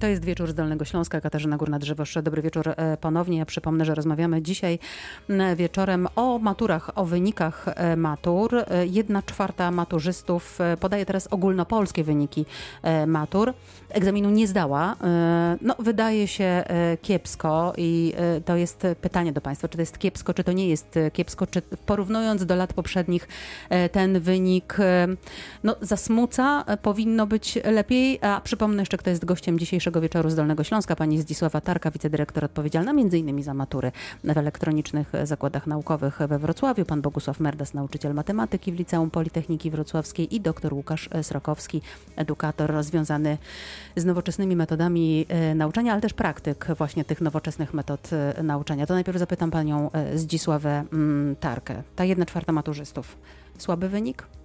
To jest wieczór z Dolnego Śląska. Katarzyna Górna-Drzewosz. Dobry wieczór e, ponownie. Ja przypomnę, że rozmawiamy dzisiaj wieczorem o maturach, o wynikach e, matur. E, jedna czwarta maturzystów podaje teraz ogólnopolskie wyniki matur. Egzaminu nie zdała. No, wydaje się kiepsko i to jest pytanie do Państwa, czy to jest kiepsko, czy to nie jest kiepsko, czy porównując do lat poprzednich ten wynik no, zasmuca, powinno być lepiej. A przypomnę jeszcze, kto jest gościem dzisiejszego dzisiejszego wieczoru z Dolnego Śląska pani Zdzisława Tarka, wicedyrektor odpowiedzialna m.in. za matury w elektronicznych zakładach naukowych we Wrocławiu, pan Bogusław Merdas, nauczyciel matematyki w Liceum Politechniki Wrocławskiej i dr Łukasz Srokowski, edukator związany z nowoczesnymi metodami e, nauczania, ale też praktyk właśnie tych nowoczesnych metod e, nauczania. To najpierw zapytam panią e, Zdzisławę mm, Tarkę. Ta jedna czwarta maturzystów. Słaby wynik?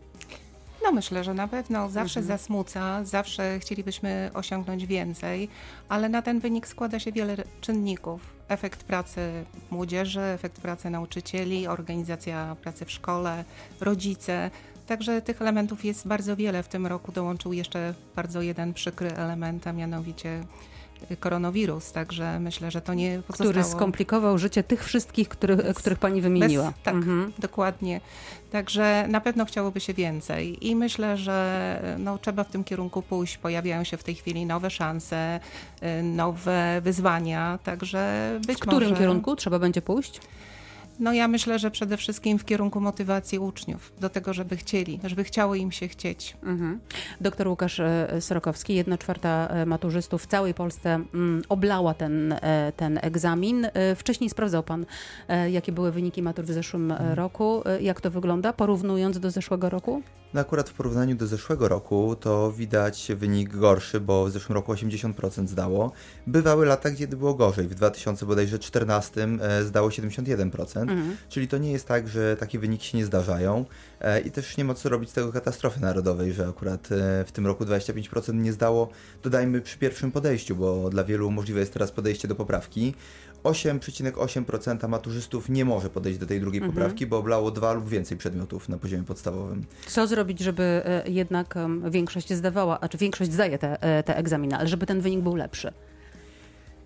No myślę, że na pewno zawsze mhm. zasmuca, zawsze chcielibyśmy osiągnąć więcej, ale na ten wynik składa się wiele czynników. Efekt pracy młodzieży, efekt pracy nauczycieli, organizacja pracy w szkole, rodzice. Także tych elementów jest bardzo wiele. W tym roku dołączył jeszcze bardzo jeden przykry element, a mianowicie koronawirus, także myślę, że to nie pozostało... Który skomplikował życie tych wszystkich, których, których pani wymieniła. Bez, tak, mhm. dokładnie. Także na pewno chciałoby się więcej i myślę, że no, trzeba w tym kierunku pójść. Pojawiają się w tej chwili nowe szanse, y, nowe wyzwania, także być może... W którym może... kierunku trzeba będzie pójść? No ja myślę, że przede wszystkim w kierunku motywacji uczniów, do tego, żeby chcieli, żeby chciało im się chcieć. Mhm. Doktor Łukasz e, Sorokowski, jedna czwarta e, maturzystów w całej Polsce mm, oblała ten, e, ten egzamin. Wcześniej sprawdzał Pan, jakie były wyniki matur w zeszłym mhm. roku. Jak to wygląda, porównując do zeszłego roku? No akurat w porównaniu do zeszłego roku to widać wynik gorszy, bo w zeszłym roku 80% zdało. Bywały lata, kiedy było gorzej. W 2014 zdało 71%. Mhm. Czyli to nie jest tak, że takie wyniki się nie zdarzają e, i też nie ma co robić z tego katastrofy narodowej, że akurat e, w tym roku 25% nie zdało, dodajmy przy pierwszym podejściu, bo dla wielu możliwe jest teraz podejście do poprawki. 8,8% maturzystów nie może podejść do tej drugiej mhm. poprawki, bo oblało dwa lub więcej przedmiotów na poziomie podstawowym. Co zrobić, żeby e, jednak większość zdawała, znaczy większość zdaje te, te egzaminy, ale żeby ten wynik był lepszy?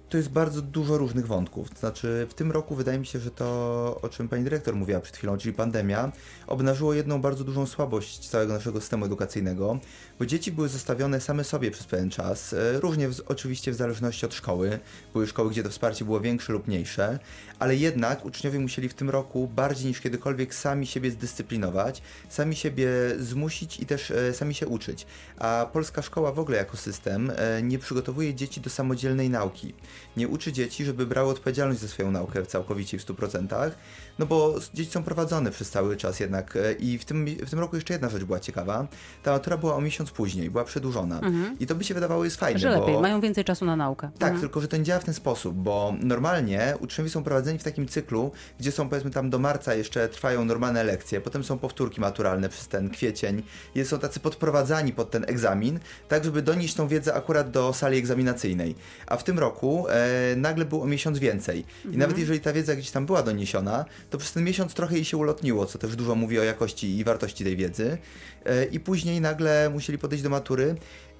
To jest bardzo dużo różnych wątków. To znaczy, w tym roku wydaje mi się, że to, o czym pani dyrektor mówiła przed chwilą, czyli pandemia, obnażyło jedną bardzo dużą słabość całego naszego systemu edukacyjnego, bo dzieci były zostawione same sobie przez pewien czas, e, różnie w, oczywiście w zależności od szkoły. Były szkoły, gdzie to wsparcie było większe lub mniejsze, ale jednak uczniowie musieli w tym roku bardziej niż kiedykolwiek sami siebie zdyscyplinować, sami siebie zmusić i też e, sami się uczyć. A polska szkoła w ogóle jako system e, nie przygotowuje dzieci do samodzielnej nauki nie uczy dzieci, żeby brały odpowiedzialność za swoją naukę całkowicie w 100%, no bo dzieci są prowadzone przez cały czas jednak e, i w tym, w tym roku jeszcze jedna rzecz była ciekawa. Ta matura była o miesiąc później, była przedłużona mhm. i to by się wydawało jest fajne. Że lepiej, mają więcej czasu na naukę. Tak, mhm. tylko że to nie działa w ten sposób, bo normalnie uczniowie są prowadzeni w takim cyklu, gdzie są powiedzmy tam do marca jeszcze trwają normalne lekcje, potem są powtórki maturalne przez ten kwiecień, i są tacy podprowadzani pod ten egzamin, tak żeby donieść tą wiedzę akurat do sali egzaminacyjnej. A w tym roku e, nagle było o miesiąc więcej. I mhm. nawet jeżeli ta wiedza gdzieś tam była doniesiona, to przez ten miesiąc trochę jej się ulotniło, co też dużo mówi o jakości i wartości tej wiedzy. E, I później nagle musieli podejść do matury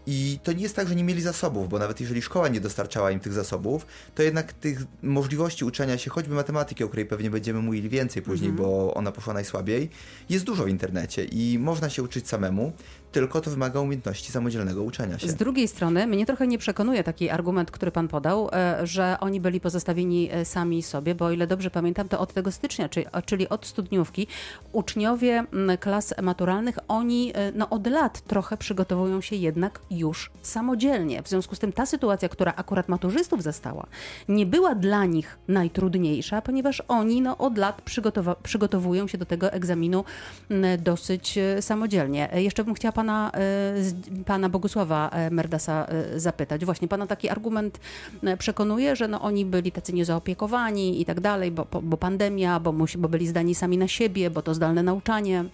i to nie jest tak, że nie mieli zasobów, bo nawet jeżeli szkoła nie dostarczała im tych zasobów, to jednak tych możliwości uczenia się, choćby matematyki, o której pewnie będziemy mówili więcej później, mm -hmm. bo ona poszła najsłabiej, jest dużo w internecie i można się uczyć samemu tylko to wymaga umiejętności samodzielnego uczenia się. Z drugiej strony, mnie trochę nie przekonuje taki argument, który pan podał, e, że oni byli pozostawieni e, sami sobie, bo o ile dobrze pamiętam, to od tego stycznia, czyli od studniówki, uczniowie klas maturalnych, oni e, no, od lat trochę przygotowują się jednak już samodzielnie. W związku z tym ta sytuacja, która akurat maturzystów zastała, nie była dla nich najtrudniejsza, ponieważ oni no, od lat przygotowują się do tego egzaminu dosyć samodzielnie. Jeszcze bym chciała pana, e, pana Bogusława e, Merdasa e, zapytać. Właśnie pana taki argument przekonuje, że no oni byli tacy niezaopiekowani i tak dalej, bo, bo pandemia, bo, musi, bo byli zdani sami na siebie, bo to zdalne nauczanie.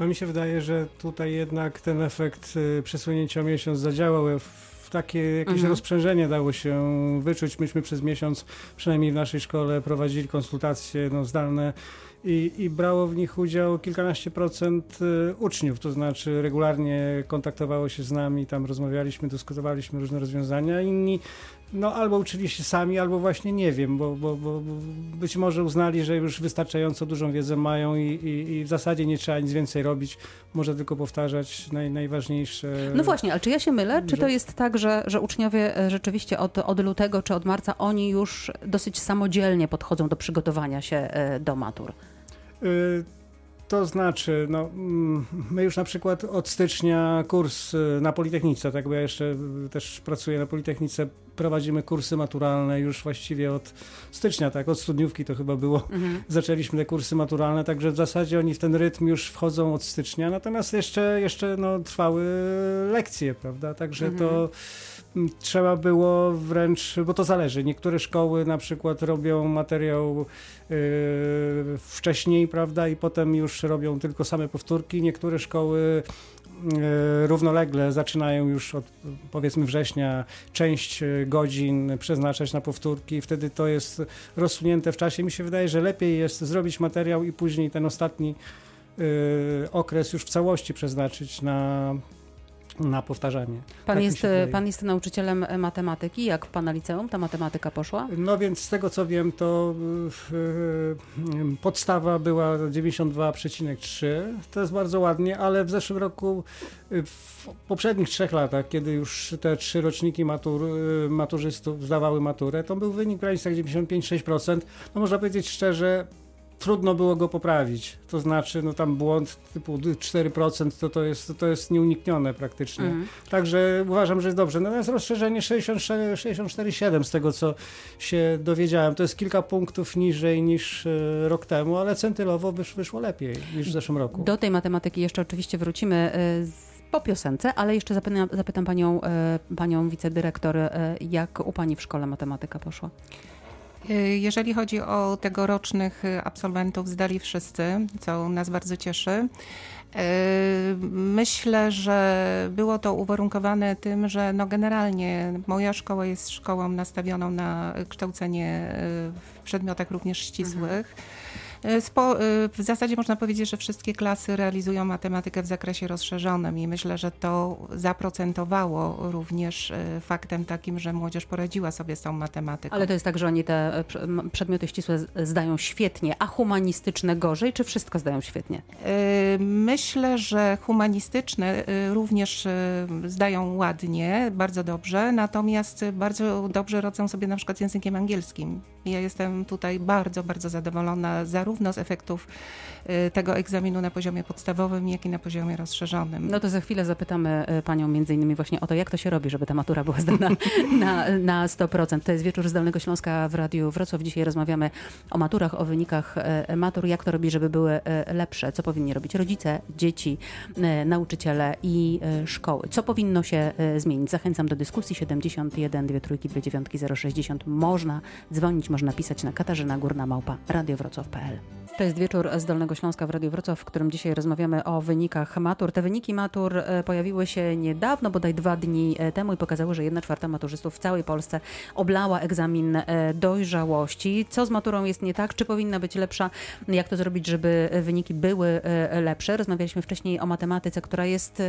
No mi się wydaje, że tutaj jednak ten efekt przesunięcia o miesiąc zadziałał w takie jakieś Mhm. rozprzężenie dało się wyczuć. Myśmy przez miesiąc, przynajmniej w naszej szkole, prowadzili konsultacje no, zdalne i, i brało w nich udział kilkanaście procent y, uczniów, to znaczy regularnie kontaktowało się z nami, tam rozmawialiśmy, dyskutowaliśmy różne rozwiązania. Inni no albo uczyli się sami, albo właśnie nie wiem, bo, bo, bo być może uznali, że już wystarczająco dużą wiedzę mają i, i, i w zasadzie nie trzeba nic więcej robić, może tylko powtarzać naj, najważniejsze. No właśnie, ale czy ja się mylę? Czy to jest tak, że, że uczniowie e, rzeczywiście od, od lutego czy od marca oni już dosyć samodzielnie podchodzą do przygotowania się e, do matur? Y, To znaczy, no, mm, my już na przykład od stycznia kurs y, na Politechnice, tak bo ja jeszcze y, też pracuję na Politechnice, prowadzimy kursy maturalne już właściwie od stycznia, tak, od studniówki to chyba było. Mhm. Zaczęliśmy te kursy maturalne, także w zasadzie oni w ten rytm już wchodzą od stycznia, natomiast jeszcze, jeszcze no, trwały lekcje, prawda, także Mhm. to trzeba było wręcz, bo to zależy, niektóre szkoły na przykład robią materiał yy, wcześniej, prawda, i potem już robią tylko same powtórki, niektóre szkoły równolegle zaczynają już od powiedzmy września część yy, godzin przeznaczać na powtórki, wtedy to jest rozsunięte w czasie. Mi się wydaje, że lepiej jest zrobić materiał i później ten ostatni yy, okres już w całości przeznaczyć na, na powtarzanie. Pan, Tak jest, pan jest nauczycielem e, matematyki. Jak w pana liceum ta matematyka poszła? No więc z tego co wiem, to y, y, podstawa była 92,3. To jest bardzo ładnie, ale w zeszłym roku, w poprzednich trzech latach, kiedy już te trzy roczniki matur, maturzystów zdawały maturę, to był wynik w granicach 95-6%. No można powiedzieć szczerze, trudno było go poprawić. To znaczy, no tam błąd typu 4% to, to, jest, to jest nieuniknione praktycznie. Mhm. Także uważam, że jest dobrze. Natomiast rozszerzenie 64 64,7 z tego, co się dowiedziałem, to jest kilka punktów niżej niż e, rok temu, ale centylowo wysz, wyszło lepiej niż w zeszłym roku. Do tej matematyki jeszcze oczywiście wrócimy e, po piosence, ale jeszcze zapytam, zapytam panią, e, panią wicedyrektor, jak u pani w szkole matematyka poszła? Y, Jeżeli chodzi o tegorocznych y, absolwentów, zdali wszyscy, co nas bardzo cieszy. Y, Myślę, że było to uwarunkowane tym, że no generalnie moja szkoła jest szkołą nastawioną na kształcenie w przedmiotach również ścisłych. Y, Spo, y, w zasadzie można powiedzieć, że wszystkie klasy realizują matematykę w zakresie rozszerzonym i myślę, że to zaprocentowało również y, faktem takim, że młodzież poradziła sobie z tą matematyką. Ale to jest tak, że oni te e, przedmioty ścisłe zdają świetnie, a humanistyczne gorzej, czy wszystko zdają świetnie? Myślę, że humanistyczne również zdają ładnie, bardzo dobrze, natomiast bardzo dobrze rodzą sobie na przykład z językiem angielskim. Ja jestem tutaj bardzo, bardzo zadowolona zarówno z efektów y, tego egzaminu na poziomie podstawowym, jak i na poziomie rozszerzonym. No to za chwilę zapytamy e, panią między innymi właśnie o to, jak to się robi, żeby ta matura była zdana na, na 100%. To jest wieczór z Dolnego Śląska w Radiu Wrocław. Dzisiaj rozmawiamy o maturach, o wynikach e, matur, jak to robić, żeby były lepsze, co powinni robić rodzice, dzieci, nauczyciele i szkoły. Co powinno się zmienić? Zachęcam do dyskusji 71 2 trójki 2 dziewiątki 060. Można dzwonić, można pisać na Katarzyna Górna Małpa radiowrocław.pl. To jest wieczór z Dolnego Śląska w Radiu Wrocław, w którym dzisiaj rozmawiamy o wynikach matur. Te wyniki matur e, pojawiły się niedawno, bodaj dwa dni e, temu i pokazały, że jedna czwarta maturzystów w całej Polsce oblała egzamin e, dojrzałości. Co z maturą jest nie tak? Czy powinna być lepsza? Jak to zrobić, żeby wyniki były lepsze? Rozmawialiśmy wcześniej o matematyce, która jest,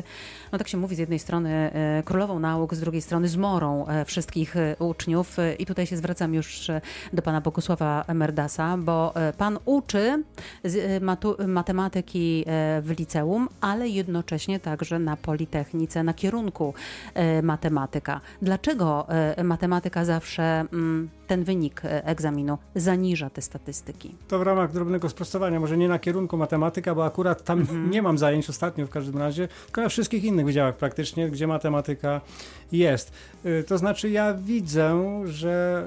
no tak się mówi, z jednej strony królową nauk, z drugiej strony zmorą wszystkich uczniów. I tutaj się zwracam już do pana Bogusława Merdasa, bo e, pan uczy e, matematyki e, w liceum, ale jednocześnie także na Politechnice, na kierunku matematyka. Dlaczego matematyka zawsze mm, ten wynik egzaminu zaniża te statystyki? To w ramach drobnego sprostowania, może nie na kierunku matematyka, bo akurat tam Mhm. nie mam zajęć ostatnio w każdym razie, tylko na wszystkich innych wydziałach praktycznie, gdzie matematyka jest. To znaczy ja widzę, że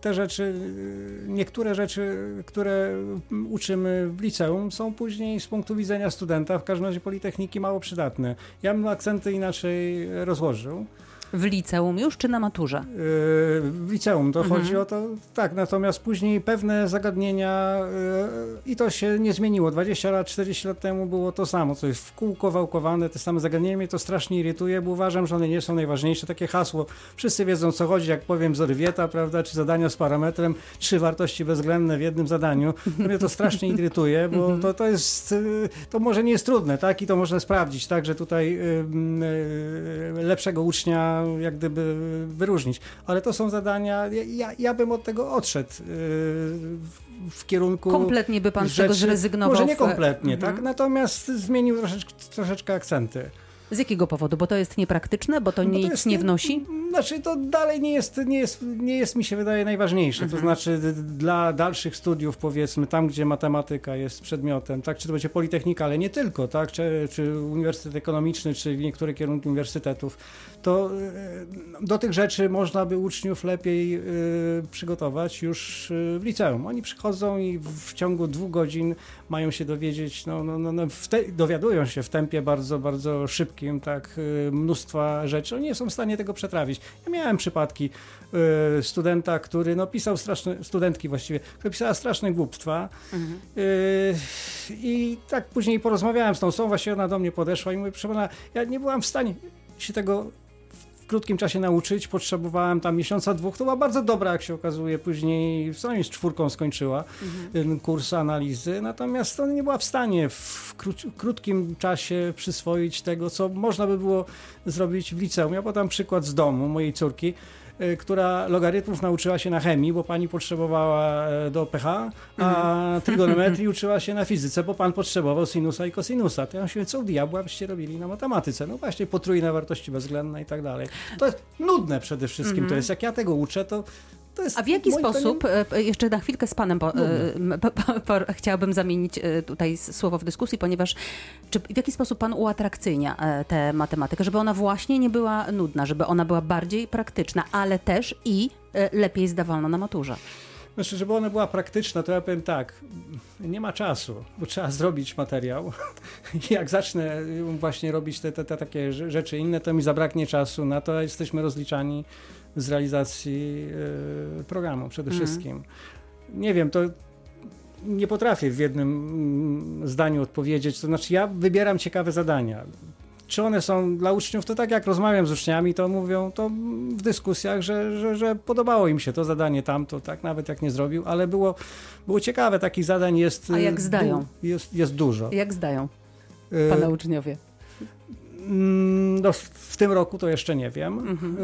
te rzeczy, y, niektóre rzeczy, które uczymy w liceum są później z punktu widzenia studenta, w każdym razie Politechniki mało przydatne. Ja bym akcenty inaczej rozłożył. W liceum już czy na maturze? w liceum to mhm. chodzi o to, tak, natomiast później pewne zagadnienia i to się nie zmieniło. 20 lat, 40 lat temu było to samo, co jest w kółko wałkowane, te same zagadnienia mnie to strasznie irytuje, bo uważam, że one nie są najważniejsze. Takie hasło, wszyscy wiedzą co chodzi, jak powiem Zorywieta, prawda, czy zadania z parametrem, trzy wartości bezwzględne w jednym zadaniu. Mnie to strasznie irytuje, bo mhm. to, to jest, to może nie jest trudne, tak, i to można sprawdzić, tak, że tutaj y, lepszego ucznia jak gdyby wyróżnić. Ale to są zadania, ja, ja bym od tego odszedł y, w kierunku. Kompletnie by pan rzeczy, z tego zrezygnował. Może nie kompletnie, w... tak? Mhm. Natomiast zmienił troszeczkę, troszeczkę akcenty. Z jakiego powodu? Bo to jest niepraktyczne? Bo to bo nic to jest, nie wnosi? Znaczy to dalej nie jest, nie jest, nie jest mi się wydaje najważniejsze. Mhm. To znaczy dla dalszych studiów powiedzmy, tam gdzie matematyka jest przedmiotem, tak, czy to będzie Politechnika, ale nie tylko, tak, czy, czy Uniwersytet Ekonomiczny, czy niektóre kierunki uniwersytetów, to e, do tych rzeczy można by uczniów lepiej y, przygotować już w liceum. Oni przychodzą i w ciągu dwóch godzin mają się dowiedzieć, no, no, no, no te, dowiadują się w tempie bardzo, bardzo szybkim, tak, y, mnóstwa rzeczy. Oni nie są w stanie tego przetrawić. Ja miałem przypadki y, studenta, który no, pisał straszne, studentki właściwie, która pisała straszne głupstwa mhm. y, i tak później porozmawiałem z tą osobą, właściwie ona do mnie podeszła i mówi, proszę pana, ja nie byłam w stanie się tego krótkim czasie nauczyć. Potrzebowałem tam miesiąca, dwóch. To była bardzo dobra, jak się okazuje. Później w sumie z czwórką skończyła mhm. kurs analizy. Natomiast ona nie była w stanie w krótkim czasie przyswoić tego, co można by było zrobić w liceum. Ja podam przykład z domu mojej córki. Y, która logarytmów nauczyła się na chemii, bo pani potrzebowała e, do pH, a mhm. trygonometrii uczyła się na fizyce, bo pan potrzebował sinusa i kosinusa. To ja się co diabła byście robili na matematyce? No właśnie potrójne wartości bezwzględne i tak dalej. To jest nudne przede wszystkim. To mhm. jest, jak ja tego uczę, to a w jaki sposób, e, jeszcze na chwilkę z Panem po, e, po, po, chciałabym zamienić e, tutaj słowo w dyskusji, ponieważ czy, w jaki sposób Pan uatrakcyjnia tę matematykę, żeby ona właśnie nie była nudna, żeby ona była bardziej praktyczna, ale też i lepiej zdawalna na maturze? Znaczy, żeby ona była praktyczna, to ja powiem tak, nie ma czasu, bo trzeba zrobić materiał. Jak zacznę właśnie robić te, te, te takie rzeczy inne, to mi zabraknie czasu na to, jesteśmy rozliczani z realizacji e, programu przede mm. wszystkim. Nie wiem, to nie potrafię w jednym mm, zdaniu odpowiedzieć. To znaczy, ja wybieram ciekawe zadania. Czy one są dla uczniów, to tak jak rozmawiam z uczniami, to mówią to w dyskusjach, że, że, że podobało im się to zadanie tamto, tak nawet jak nie zrobił, ale było, było ciekawe, takich zadań jest. A jak zdają? Jest, jest dużo. Jak zdają e, pana uczniowie? No, w tym roku to jeszcze nie wiem. Mhm.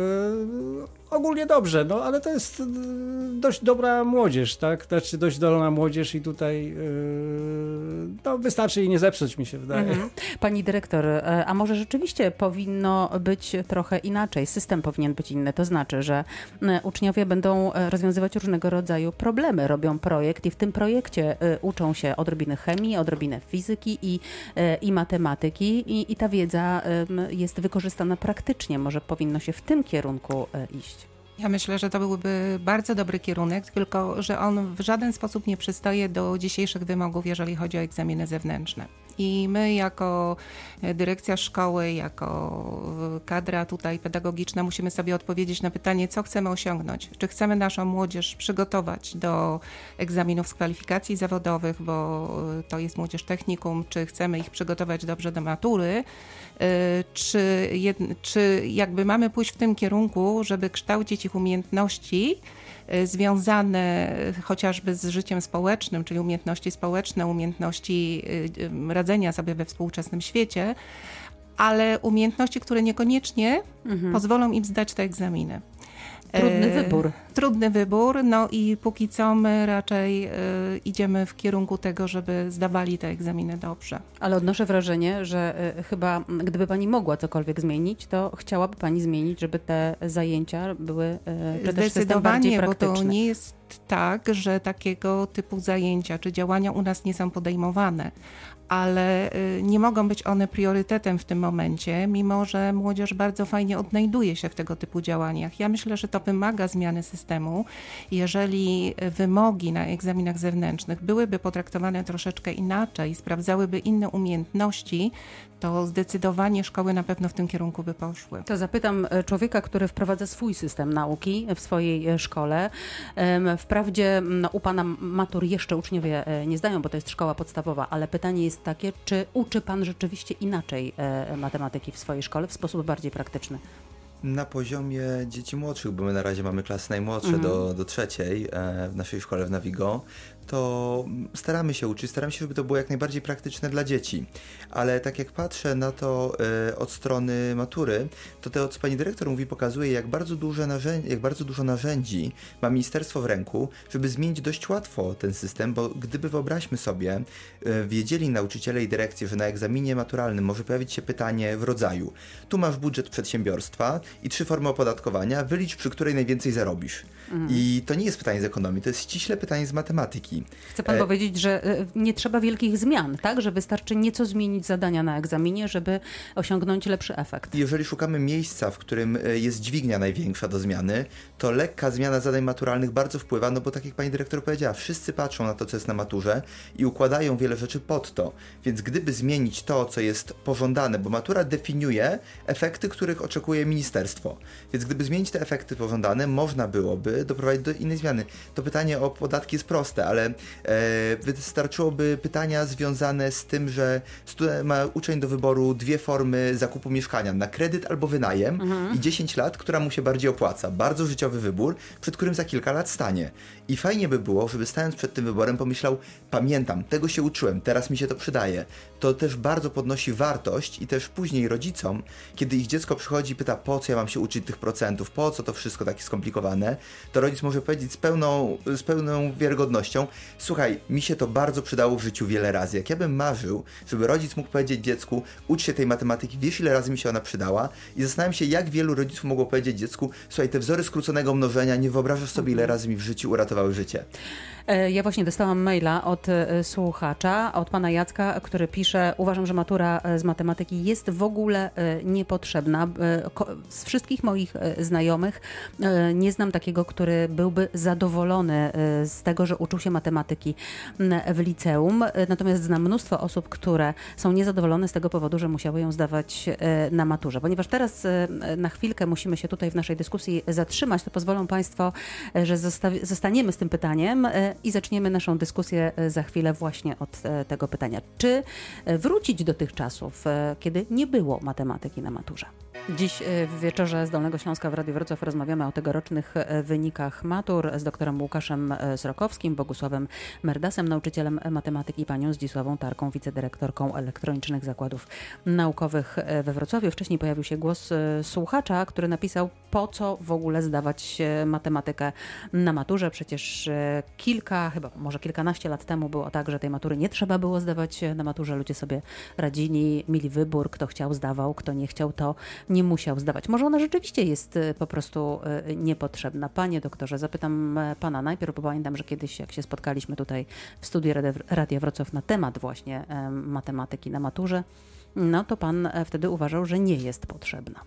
Ogólnie dobrze, no ale to jest y, dość dobra młodzież, tak? Znaczy dość dolna młodzież i tutaj yy, no, wystarczy jej nie zepsuć, mi się wydaje. Mhm. Pani dyrektor, e, a może rzeczywiście powinno być trochę inaczej? System powinien być inny, to znaczy, że uczniowie będą e, rozwiązywać różnego rodzaju problemy, robią projekt i w tym projekcie e, uczą się odrobiny chemii, odrobinę fizyki i, i matematyki i, i ta wiedza jest wykorzystana praktycznie. Może powinno się w tym kierunku iść? Ja myślę, że to byłby bardzo dobry kierunek, tylko że on w żaden sposób nie przystaje do dzisiejszych wymogów, jeżeli chodzi o egzaminy zewnętrzne. I my, jako dyrekcja szkoły, jako kadra tutaj pedagogiczna, musimy sobie odpowiedzieć na pytanie, co chcemy osiągnąć. Czy chcemy naszą młodzież przygotować do egzaminów z kwalifikacji zawodowych, bo to jest młodzież technikum, czy chcemy ich przygotować dobrze do matury, czy, czy jakby mamy pójść w tym kierunku, żeby kształcić ich umiejętności, związane chociażby z życiem społecznym, czyli umiejętności społeczne, umiejętności y, y, radzenia sobie we współczesnym świecie, ale umiejętności, które niekoniecznie mhm. pozwolą im zdać te egzaminy. Trudny e, wybór. Trudny wybór, no i póki co my raczej y, idziemy w kierunku tego, żeby zdawali te egzaminy dobrze. Ale odnoszę wrażenie, że y, chyba gdyby pani mogła cokolwiek zmienić, to chciałaby pani zmienić, żeby te zajęcia były y, Zdecydowanie, bo to nie jest tak, że takiego typu zajęcia czy działania u nas nie są podejmowane ale y, nie mogą być one priorytetem w tym momencie, mimo że młodzież bardzo fajnie odnajduje się w tego typu działaniach. Ja myślę, że to wymaga zmiany systemu. Jeżeli wymogi na egzaminach zewnętrznych byłyby potraktowane troszeczkę inaczej, sprawdzałyby inne umiejętności, to zdecydowanie szkoły na pewno w tym kierunku by poszły. To zapytam e, człowieka, który wprowadza swój system nauki w swojej e, szkole. Wprawdzie no, u pana matur jeszcze uczniowie e, nie zdają, bo to jest szkoła podstawowa, ale pytanie jest takie, czy uczy pan rzeczywiście inaczej matematyki w swojej szkole w sposób bardziej praktyczny? Na poziomie dzieci młodszych, bo my na razie mamy klasy najmłodsze mhm. do, do trzeciej w naszej szkole w Navigo, to staramy się uczyć, staramy się, żeby to było jak najbardziej praktyczne dla dzieci. Ale tak jak patrzę na to e, od strony matury, to to, co pani dyrektor mówi, pokazuje, jak bardzo, duże narzędzi, jak bardzo dużo narzędzi ma ministerstwo w ręku, żeby zmienić dość łatwo ten system, bo gdyby wyobraźmy sobie, e, wiedzieli nauczyciele i dyrekcje, że na egzaminie maturalnym może pojawić się pytanie w rodzaju: tu masz budżet przedsiębiorstwa i trzy formy opodatkowania, wylicz, przy której najwięcej zarobisz. Mhm. I to nie jest pytanie z ekonomii, to jest ściśle pytanie z matematyki. Chce pan e... powiedzieć, że e, nie trzeba wielkich zmian, tak? Że wystarczy nieco zmienić zadania na egzaminie, żeby osiągnąć lepszy efekt. Jeżeli szukamy miejsca, w którym e, jest dźwignia największa do zmiany, to lekka zmiana zadań maturalnych bardzo wpływa, no bo tak jak pani dyrektor powiedziała, wszyscy patrzą na to, co jest na maturze i układają wiele rzeczy pod to. Więc gdyby zmienić to, co jest pożądane, bo matura definiuje efekty, których oczekuje ministerstwo. Więc gdyby zmienić te efekty pożądane, można byłoby doprowadzić do innej zmiany. To pytanie o podatki jest proste, ale e, wystarczyłoby pytania związane z tym, że ma uczeń do wyboru dwie formy zakupu mieszkania, na kredyt albo wynajem mhm. i 10 lat, która mu się bardziej opłaca. Bardzo życiowy wybór, przed którym za kilka lat stanie. I fajnie by było, żeby stając przed tym wyborem pomyślał, pamiętam, tego się uczyłem, teraz mi się to przydaje. To też bardzo podnosi wartość i też później rodzicom, kiedy ich dziecko przychodzi i pyta, po co ja mam się uczyć tych procentów, po co to wszystko takie skomplikowane, to rodzic może powiedzieć z pełną, z pełną wiarygodnością, słuchaj, mi się to bardzo przydało w życiu wiele razy. Jak ja bym marzył, żeby rodzic mógł powiedzieć dziecku, ucz się tej matematyki, wiesz ile razy mi się ona przydała i zastanawiam się, jak wielu rodziców mogło powiedzieć dziecku, słuchaj, te wzory skróconego mnożenia, nie wyobrażasz sobie, ile razy mi w życiu uratowały życie. E, ja właśnie dostałam maila od e, słuchacza, od pana Jacka, który pisze: Uważam, że matura e, z matematyki jest w ogóle niepotrzebna. Z wszystkich moich znajomych nie znam takiego, który byłby zadowolony z tego, że uczył się matematyki w liceum. Natomiast znam mnóstwo osób, które są niezadowolone z tego powodu, że musiały ją zdawać na maturze. Ponieważ teraz na chwilkę musimy się tutaj w naszej dyskusji zatrzymać, to pozwolą Państwo, że zostaniemy z tym pytaniem i zaczniemy naszą dyskusję e, za chwilę właśnie od e, tego pytania. Czy e, wrócić do tych czasów, kiedy nie było matematyki na maturze? Dziś w wieczorze z Dolnego Śląska w Radiu Wrocław rozmawiamy o tegorocznych wynikach matur z doktorem Łukaszem Srokowskim, Bogusławem Merdasem, nauczycielem matematyki panią Zdzisławą Tarką, wicedyrektorką elektronicznych zakładów naukowych we Wrocławiu. Wcześniej pojawił się głos słuchacza, który napisał, po co w ogóle zdawać matematykę na maturze. Przecież kilka kilka, chyba może kilkanaście lat temu było tak, że tej matury nie trzeba było zdawać na maturze. Ludzie sobie radzili, mieli wybór, kto chciał zdawał, kto nie chciał to nie musiał zdawać. Może ona rzeczywiście jest po prostu niepotrzebna. Panie doktorze, zapytam e, pana najpierw, bo pamiętam, że kiedyś jak się spotkaliśmy tutaj w studiu Radia Wrocław na temat właśnie matematyki na maturze, no to pan e, wtedy uważał, że nie jest potrzebna.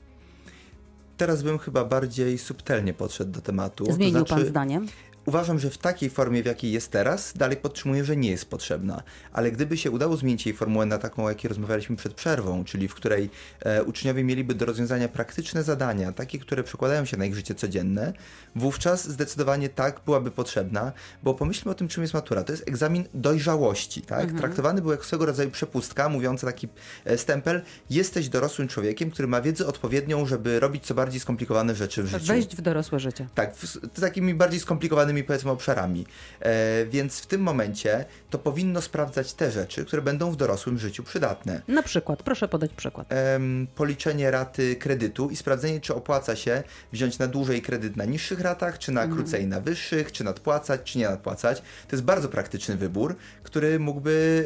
Teraz bym chyba bardziej subtelnie podszedł do tematu. Zmienił to znaczy, pan zdanie? Uważam, że w takiej formie, w jakiej jest teraz, dalej podtrzymuję, że nie jest potrzebna. Ale gdyby się udało zmienić jej formułę na taką, o jakiej rozmawialiśmy przed przerwą, czyli w której e, uczniowie mieliby do rozwiązania praktyczne zadania, takie, które przekładają się na ich życie codzienne, wówczas zdecydowanie tak byłaby potrzebna, bo pomyślmy o tym, czym jest matura. To jest egzamin dojrzałości, tak? Mhm. Traktowany był jak swego rodzaju przepustka, mówiąca taki e, stempel, jesteś dorosłym człowiekiem, który ma wiedzę odpowiednią, żeby robić co bardziej skomplikowane rzeczy w życiu. Wejść w dorosłe życie. Tak, w, takimi bardziej skomplikowanymi różnymi powiedzmy obszarami. E, więc w tym momencie to powinno sprawdzać te rzeczy, które będą w dorosłym życiu przydatne. Na przykład, proszę podać przykład. E, policzenie raty kredytu i sprawdzenie, czy opłaca się wziąć na dłużej kredyt na niższych ratach, czy na mhm. krócej na wyższych, czy nadpłacać, czy nie nadpłacać. To jest bardzo praktyczny wybór, który mógłby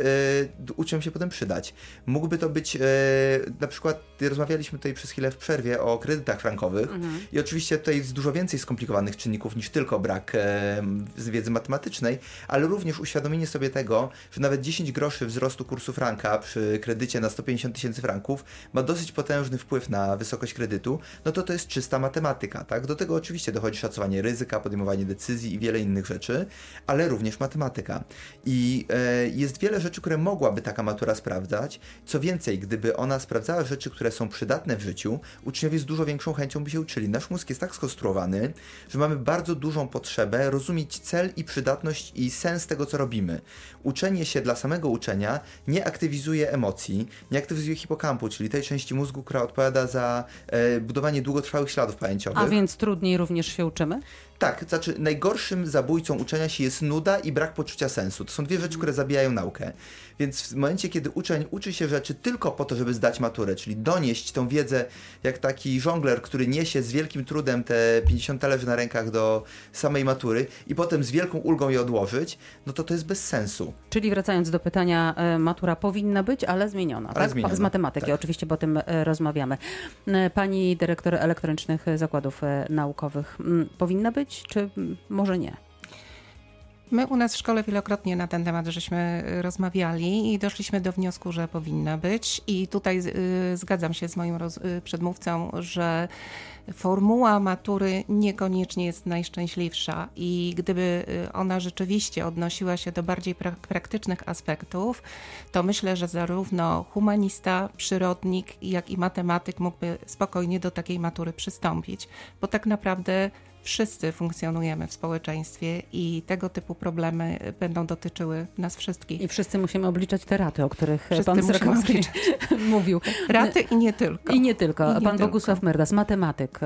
e, uczniom się potem przydać. Mógłby to być e, na przykład, rozmawialiśmy tutaj przez chwilę w przerwie o kredytach frankowych mhm. i oczywiście tutaj jest dużo więcej skomplikowanych czynników niż tylko brak e, z wiedzy matematycznej, ale również uświadomienie sobie tego, że nawet 10 groszy wzrostu kursu franka przy kredycie na 150 tysięcy franków ma dosyć potężny wpływ na wysokość kredytu, no to to jest czysta matematyka, tak? Do tego oczywiście dochodzi szacowanie ryzyka, podejmowanie decyzji i wiele innych rzeczy, ale również matematyka. I e, jest wiele rzeczy, które mogłaby taka matura sprawdzać. Co więcej, gdyby ona sprawdzała rzeczy, które są przydatne w życiu, uczniowie z dużo większą chęcią by się uczyli. Nasz mózg jest tak skonstruowany, że mamy bardzo dużą potrzebę rozumieć cel i przydatność i sens tego, co robimy. Uczenie się dla samego uczenia nie aktywizuje emocji, nie aktywizuje hipokampu, czyli tej części mózgu, która odpowiada za e, budowanie długotrwałych śladów pamięciowych. A więc trudniej również się uczymy? Tak, znaczy najgorszym zabójcą uczenia się jest nuda i brak poczucia sensu. To są dwie rzeczy, które zabijają naukę. Więc w momencie, kiedy uczeń uczy się rzeczy tylko po to, żeby zdać maturę, czyli donieść tą wiedzę jak taki żongler, który niesie z wielkim trudem te 50 talerzy na rękach do samej matury i potem z wielką ulgą je odłożyć, no to to jest bez sensu. Czyli wracając do pytania, e, matura powinna być, ale zmieniona, ale tak? Zmieniona, Z matematyki, tak. oczywiście, bo o tym e, rozmawiamy. E, Pani dyrektor elektronicznych zakładów naukowych, powinna być, czy może nie? My u nas w szkole wielokrotnie na ten temat żeśmy y, rozmawiali i doszliśmy do wniosku, że powinna być. I tutaj y, zgadzam się z moim y, przedmówcą, że formuła matury niekoniecznie jest najszczęśliwsza i gdyby ona rzeczywiście odnosiła się do bardziej pra praktycznych aspektów, to myślę, że zarówno humanista, przyrodnik, jak i matematyk mógłby spokojnie do takiej matury przystąpić, bo tak naprawdę wszyscy funkcjonujemy w społeczeństwie i tego typu problemy będą dotyczyły nas wszystkich. I wszyscy musimy obliczać te raty, o których wszyscy pan Srakowski mówił. Raty i nie tylko. I nie tylko. I nie pan tylko. Bogusław Merdas, matematyk.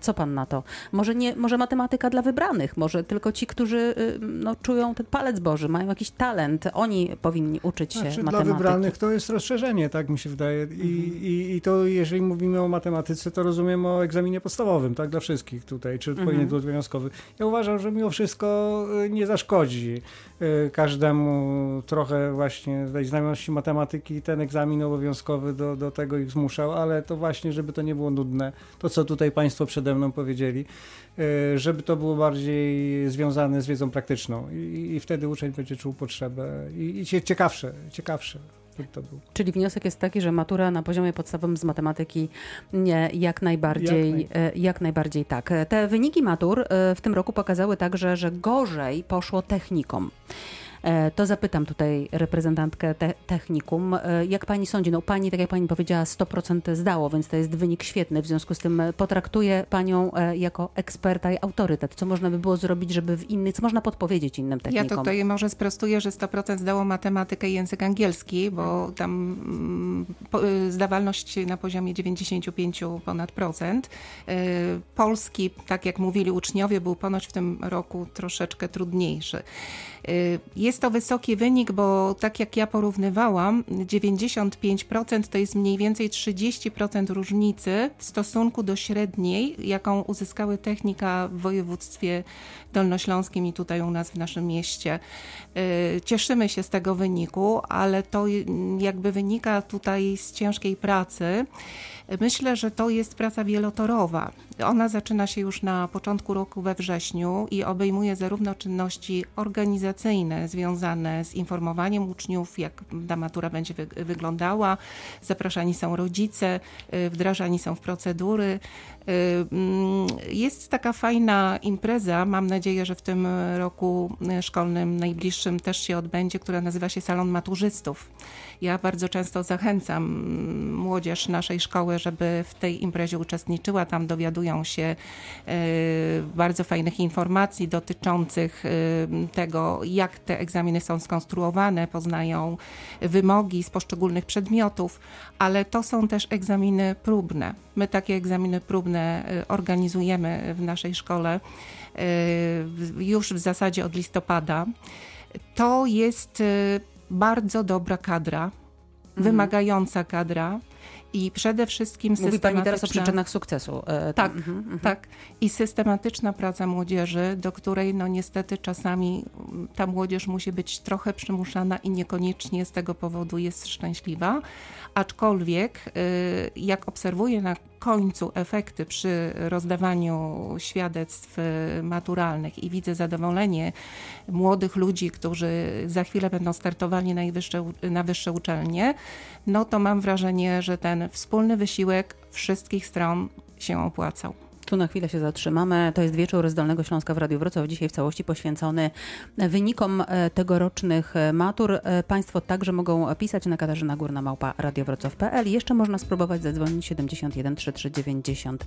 Co pan na to? Może, nie, może matematyka dla wybranych, może tylko ci, którzy no, czują ten palec Boży, mają jakiś talent, oni powinni uczyć się znaczy, matematyki. Dla wybranych to jest rozszerzenie, tak mi się wydaje. I, Mhm. i, I to jeżeli mówimy o matematyce, to rozumiem o egzaminie podstawowym, tak, dla wszystkich tutaj, czy Mhm. Powinien być obowiązkowy. Ja uważam, że mimo wszystko y, nie zaszkodzi y, każdemu trochę właśnie znajomości matematyki ten egzamin obowiązkowy do, do tego ich zmuszał, ale to właśnie, żeby to nie było nudne, to co tutaj Państwo przede mną powiedzieli, y, żeby to było bardziej związane z wiedzą praktyczną i, i wtedy uczeń będzie czuł potrzebę i, i ciekawsze, ciekawsze. To był. Czyli wniosek jest taki, że matura na poziomie podstawowym z matematyki nie, jak najbardziej, Jak jak, jak najbardziej tak. Te wyniki matur e, w tym roku pokazały także, że gorzej poszło technikom. E, To zapytam tutaj reprezentantkę te technikum. E, Jak pani sądzi? No pani, tak jak pani powiedziała, 100% zdało, więc to jest wynik świetny. W związku z tym potraktuję panią e, jako eksperta i autorytet. Co można by było zrobić, żeby w innych, co można podpowiedzieć innym Ja technikom? tutaj może sprostuję, że 100% zdało matematykę i język angielski, bo tam mm, y, zdawalność na poziomie 95 ponad procent. Y, Polski, tak jak mówili uczniowie, był ponoć w tym roku troszeczkę trudniejszy. Jest to wysoki wynik, bo tak jak ja porównywałam, 95% to jest mniej więcej 30% różnicy w stosunku do średniej, jaką uzyskały technika w województwie dolnośląskim i tutaj u nas w naszym mieście. Y, Cieszymy się z tego wyniku, ale to y, jakby wynika tutaj z ciężkiej pracy. Myślę, że to jest praca wielotorowa. Ona zaczyna się już na początku roku we wrześniu i obejmuje zarówno czynności organizacyjne związane z informowaniem uczniów, jak ta matura będzie wy- wyglądała. Zapraszani są rodzice, y, wdrażani są w procedury. Y, mm, Jest taka fajna impreza, mam nadzieję, że w tym roku y, szkolnym najbliższym też się odbędzie, która nazywa się Salon Maturzystów. Ja bardzo często zachęcam mm, młodzież naszej szkoły, żeby w tej imprezie uczestniczyła. Tam dowiadują się e, bardzo fajnych informacji dotyczących e, tego, jak te egzaminy są skonstruowane, poznają wymogi z poszczególnych przedmiotów, ale to są też egzaminy próbne. My takie egzaminy próbne e, organizujemy w naszej szkole już w zasadzie od listopada. To jest bardzo dobra kadra, wymagająca kadra i przede wszystkim Mówi pani teraz o systematyczna- przyczynach sukcesu. E, Tak, mhm, mhm. tak. I systematyczna praca młodzieży, do której no niestety czasami mm, ta młodzież musi być trochę przymuszana i niekoniecznie z tego powodu jest szczęśliwa. Aczkolwiek y, jak obserwuję na końcu efekty przy rozdawaniu świadectw y, maturalnych i widzę zadowolenie młodych ludzi, którzy za chwilę będą startowali na na wyższe uczelnie, no to mam wrażenie, że ten wspólny wysiłek wszystkich stron się opłacał. Tu na chwilę się zatrzymamy. To jest wieczór z Dolnego Śląska w Radiu Wrocław, dzisiaj w całości poświęcony wynikom e, tegorocznych e, matur. E, państwo także mogą pisać na Katarzyna Górna Małpa radiowrocław.pl. Jeszcze można spróbować zadzwonić 71 33 90.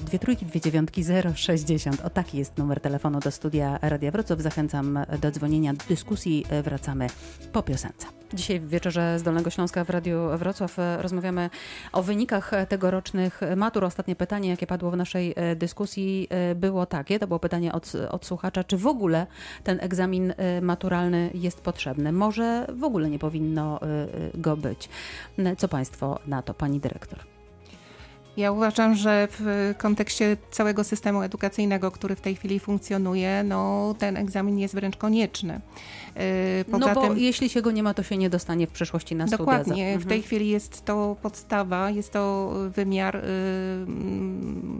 Dwie trójki, dwie dziewiątki, 060. O taki jest numer telefonu do studia Radia Wrocław. Zachęcam do dzwonienia, do dyskusji. Wracamy po piosence. Dzisiaj w wieczorze z Dolnego Śląska w Radiu Wrocław e, rozmawiamy o wynikach tegorocznych matur. Ostatnie pytanie, jakie padło w naszej e, dyskusji, e, było takie, to było pytanie od, od słuchacza, czy w ogóle ten egzamin maturalny jest potrzebny? Może w ogóle nie powinno go być. Co Państwo na to, Pani Dyrektor? Ja uważam, że w kontekście całego systemu edukacyjnego, który w tej chwili funkcjonuje, no, ten egzamin jest wręcz konieczny. Y, poza no bo tym, jeśli się go nie ma, to się nie dostanie w przyszłości na dokładnie, studia. Dokładnie. Mhm. W tej chwili jest to podstawa, jest to wymiar y,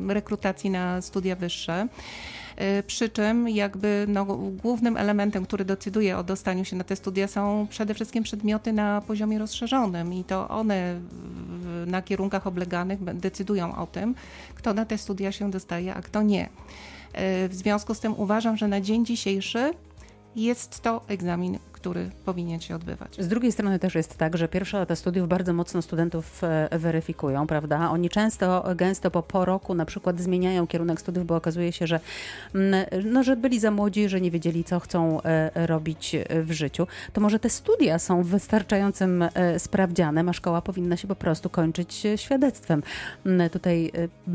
rekrutacji na studia wyższe. Y, przy czym jakby no, głównym elementem, który decyduje o dostaniu się na te studia są przede wszystkim przedmioty na poziomie rozszerzonym i to one na kierunkach obleganych decydują o tym, kto na te studia się dostaje, a kto nie. Y, w związku z tym uważam, że na dzień dzisiejszy jest to egzamin który powinien się odbywać. Z drugiej strony też jest tak, że pierwsze lata studiów bardzo mocno studentów e, weryfikują, prawda? Oni często, gęsto po, po roku na przykład zmieniają kierunek studiów, bo okazuje się, że, mm, no, że byli za młodzi, że nie wiedzieli, co chcą e, robić w życiu. To może te studia są wystarczającym e, sprawdzianem, a szkoła powinna się po prostu kończyć świadectwem. Mm, tutaj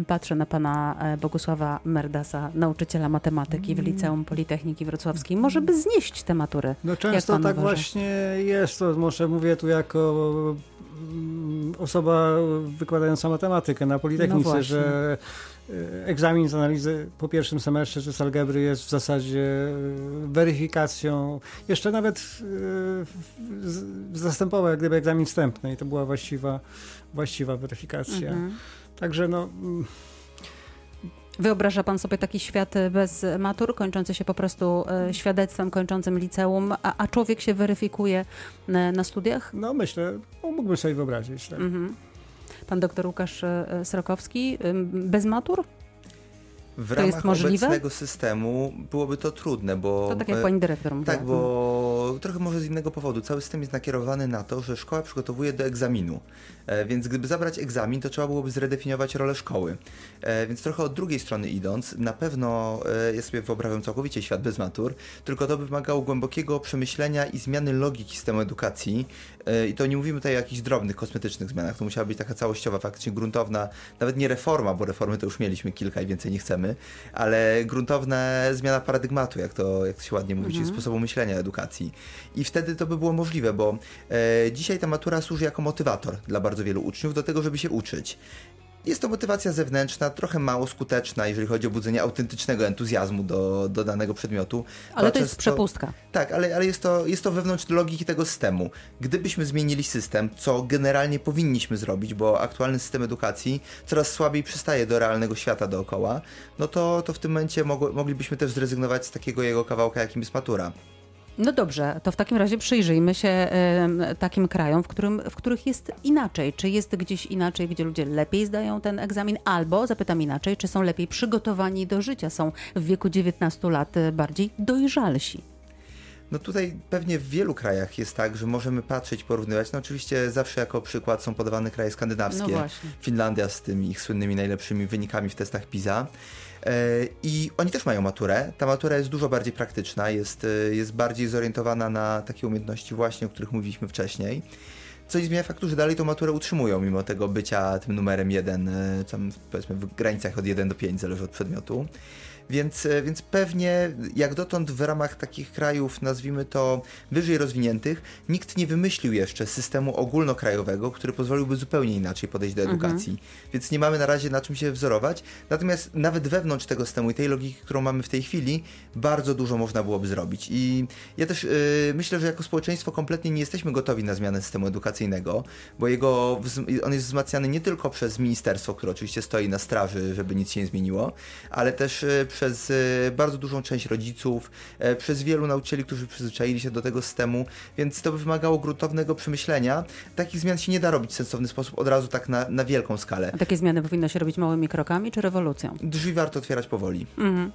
patrzę na pana Bogusława Merdasa, nauczyciela matematyki w mm. Liceum Politechniki Wrocławskiej. Może by znieść te matury. No często to tak uważa? właśnie jest. To może mówię tu jako mm, osoba wykładająca matematykę na Politechnice, no że e, egzamin z analizy po pierwszym semestrze czy z algebry jest w zasadzie e, weryfikacją, jeszcze nawet e, zastępował jak gdyby egzamin wstępny i to była właściwa, właściwa weryfikacja. Mhm. Także no mm, Wyobraża pan sobie taki świat bez matur, kończący się po prostu e, świadectwem kończącym liceum, a, a człowiek się weryfikuje na, na studiach? No myślę, no, mógłbym sobie wyobrazić. Tak. Mhm. Pan doktor Łukasz e, Srokowski, bez matur? W to ramach obecnego systemu byłoby to trudne, bo... To tak jak pani dyrektor mówiła. Tak, bo trochę może z innego powodu. Cały system jest nakierowany na to, że szkoła przygotowuje do egzaminu. E, więc gdyby zabrać egzamin, to trzeba byłoby zredefiniować rolę szkoły. E, więc trochę od drugiej strony idąc, na pewno e, ja sobie wyobrażam całkowicie świat bez matur, tylko to by wymagało głębokiego przemyślenia i zmiany logiki systemu edukacji. I to nie mówimy tutaj o jakichś drobnych, kosmetycznych zmianach, to musiała być taka całościowa, faktycznie gruntowna, nawet nie reforma, bo reformy to już mieliśmy kilka i więcej nie chcemy, ale gruntowna zmiana paradygmatu, jak to, jak to się ładnie mówi, mhm. czyli sposobu myślenia edukacji. I wtedy to by było możliwe, bo e, dzisiaj ta matura służy jako motywator dla bardzo wielu uczniów do tego, żeby się uczyć. Jest to motywacja zewnętrzna, trochę mało skuteczna, jeżeli chodzi o budzenie autentycznego entuzjazmu do, do danego przedmiotu. Ale to, to jest przepustka. Tak, ale, ale jest, to, jest to wewnątrz logiki tego systemu. Gdybyśmy zmienili system, co generalnie powinniśmy zrobić, bo aktualny system edukacji coraz słabiej przystaje do realnego świata dookoła, no to, to w tym momencie moglibyśmy też zrezygnować z takiego jego kawałka, jakim jest matura. No dobrze, to w takim razie przyjrzyjmy się y, takim krajom, w, którym, w których jest inaczej. Czy jest gdzieś inaczej, gdzie ludzie lepiej zdają ten egzamin, albo zapytam inaczej, czy są lepiej przygotowani do życia, są w wieku 19 lat e, bardziej dojrzalsi? No tutaj pewnie w wielu krajach jest tak, że możemy patrzeć, porównywać. No oczywiście zawsze jako przykład są podawane kraje skandynawskie. No Finlandia z tymi ich słynnymi najlepszymi wynikami w testach PISA. E, I oni też mają maturę. Ta matura jest dużo bardziej praktyczna, jest, e, jest bardziej zorientowana na takie umiejętności właśnie, o których mówiliśmy wcześniej. Co nie zmienia faktu, że dalej tą maturę utrzymują, mimo tego bycia tym numerem jeden, e, tam powiedzmy w granicach od 1 do 5, zależy od przedmiotu. Więc, e, więc pewnie jak dotąd w ramach takich krajów, nazwijmy to wyżej rozwiniętych, nikt nie wymyślił jeszcze systemu ogólnokrajowego, który pozwoliłby zupełnie inaczej podejść do Mhm. edukacji. Więc nie mamy na razie na czym się wzorować. Natomiast nawet wewnątrz tego systemu i tej logiki, którą mamy w tej chwili, bardzo dużo można byłoby zrobić. I ja też y, myślę, że jako społeczeństwo kompletnie nie jesteśmy gotowi na zmianę systemu edukacyjnego, bo jego, on jest wzmacniany nie tylko przez ministerstwo, które oczywiście stoi na straży, żeby nic się nie zmieniło, ale też y, przez y, bardzo dużą część rodziców, y, przez wielu nauczycieli, którzy przyzwyczaili się do tego systemu, więc to by wymagało gruntownego przemyślenia. Takich zmian się nie da robić w sensowny sposób od razu tak na, na wielką skalę. A takie zmiany powinno się robić małymi krokami czy rewolucją? Drzwi warto otwierać powoli. Mhm.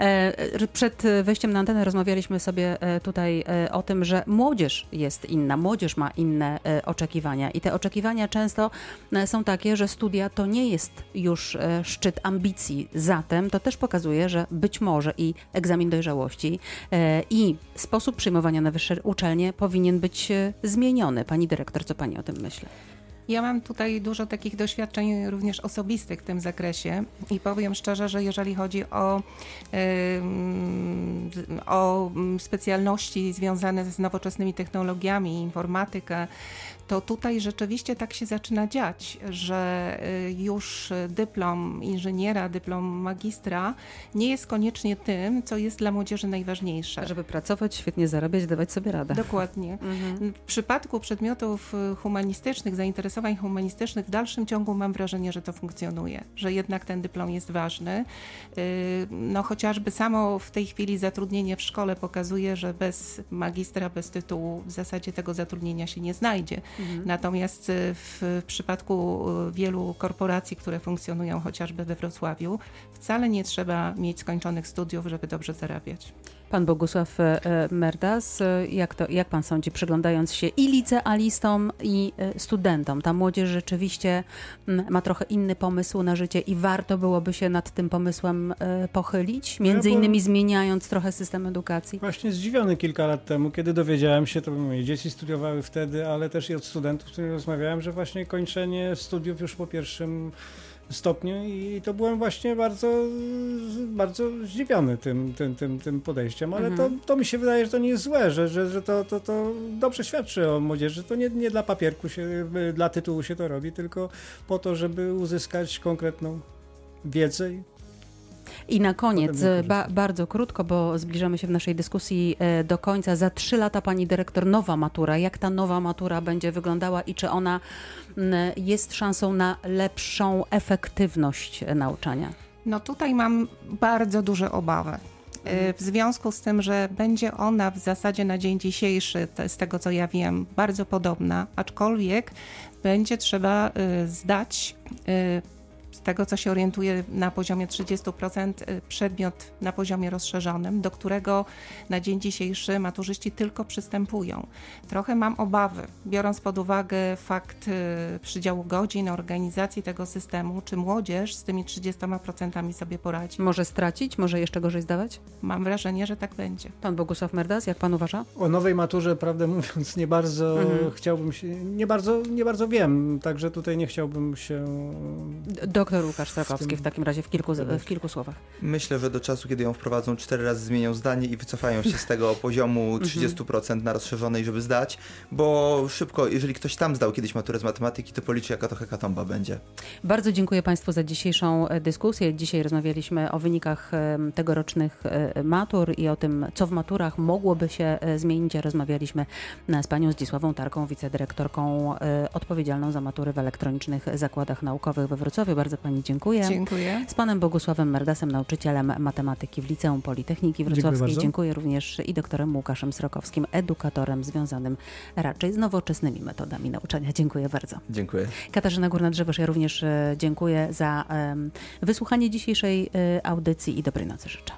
E, e, Przed wejściem na antenę rozmawialiśmy sobie e, tutaj e, o tym, że młodzież jest inna, młodzież ma inne e, oczekiwania i te oczekiwania często e, są takie, że studia to nie jest już e, szczyt ambicji. Zatem to też pokazuje, że być może i egzamin dojrzałości e, i sposób przyjmowania na wyższe uczelnie powinien być e, zmieniony. Pani dyrektor, co pani o tym myśli? Ja mam tutaj dużo takich doświadczeń również osobistych w tym zakresie i powiem szczerze, że jeżeli chodzi o, ym, o mm, specjalności związane z nowoczesnymi technologiami, informatykę, to tutaj rzeczywiście tak się zaczyna dziać, że y, już dyplom inżyniera, dyplom magistra nie jest koniecznie tym, co jest dla młodzieży najważniejsze. Żeby pracować, świetnie zarabiać, dawać sobie radę. Dokładnie. W przypadku przedmiotów y, humanistycznych, zainteresowań humanistycznych, w dalszym ciągu mam wrażenie, że to funkcjonuje, że jednak ten dyplom jest ważny. Y, No chociażby samo w tej chwili zatrudnienie w szkole pokazuje, że bez magistra, bez tytułu w zasadzie tego zatrudnienia się nie znajdzie. Natomiast y, w przypadku y, wielu korporacji, które funkcjonują chociażby we Wrocławiu, wcale nie trzeba mieć skończonych studiów, żeby dobrze zarabiać. Pan Bogusław e, e, Merdas, e, jak, to, jak pan sądzi, przyglądając się i licealistom, i studentom, ta młodzież rzeczywiście m, ma trochę inny pomysł na życie i warto byłoby się nad tym pomysłem pochylić, między Ja innymi zmieniając trochę system edukacji? Właśnie zdziwiony kilka lat temu, kiedy dowiedziałem się, to moje dzieci studiowały wtedy, ale też i od studentów, z którymi rozmawiałem, że właśnie kończenie studiów już po pierwszym stopniu i to byłem właśnie bardzo, bardzo zdziwiony tym, tym, tym, tym podejściem, ale Mhm. to, to mi się wydaje, że to nie jest złe, że, że, że to, to, to dobrze świadczy o młodzieży. To nie, nie dla papierku się, dla tytułu się to robi, tylko po to, żeby uzyskać konkretną wiedzę i na koniec, e, ba, bardzo krótko, bo zbliżamy się w naszej dyskusji e, do końca. Za trzy lata pani dyrektor, nowa matura. Jak ta nowa matura będzie wyglądała i czy ona jest szansą na lepszą efektywność e, nauczania? No tutaj mam bardzo duże obawy. Y, W związku z tym, że będzie ona w zasadzie na dzień dzisiejszy, z tego co ja wiem, bardzo podobna, aczkolwiek będzie trzeba y, zdać z tego, co się orientuje na poziomie 30% y, przedmiot na poziomie rozszerzonym, do którego na dzień dzisiejszy maturzyści tylko przystępują. Trochę mam obawy, biorąc pod uwagę fakt y, przydziału godzin, organizacji tego systemu, czy młodzież z tymi 30% sobie poradzi. Może stracić, może jeszcze gorzej zdawać? Mam wrażenie, że tak będzie. Pan Bogusław Merdas, jak pan uważa? O nowej maturze, prawdę mówiąc, nie bardzo Mhm. chciałbym się, nie bardzo, nie bardzo wiem, także tutaj nie chciałbym się D- Doktor Łukasz Strakowski W tym- w takim razie w kilku, w kilku słowach. Myślę, że do czasu, kiedy ją wprowadzą, cztery razy zmienią zdanie i wycofają się z tego poziomu 30% na rozszerzonej, żeby zdać, bo szybko, jeżeli ktoś tam zdał kiedyś maturę z matematyki, to policzy, jaka to hekatomba będzie. Bardzo dziękuję Państwu za dzisiejszą e, dyskusję. Dzisiaj rozmawialiśmy o wynikach tegorocznych e, matur i o tym, co w maturach mogłoby się e, zmienić. Rozmawialiśmy z panią Zdzisławą Tarką, wicedyrektorką odpowiedzialną za matury w elektronicznych zakładach naukowych we Wrocławiu. Bardzo pani dziękuję. Dziękuję. Z panem Bogusławem Merdasem, nauczycielem matematyki w Liceum Politechniki Dziękuję Wrocławskiej. bardzo. Dziękuję również i doktorem Łukaszem Srokowskim, edukatorem związanym raczej z nowoczesnymi metodami nauczania. Dziękuję bardzo. Dziękuję. Katarzyna Górna-Drzewosz, ja również e, dziękuję za wysłuchanie dzisiejszej e, audycji i dobrej nocy życzę.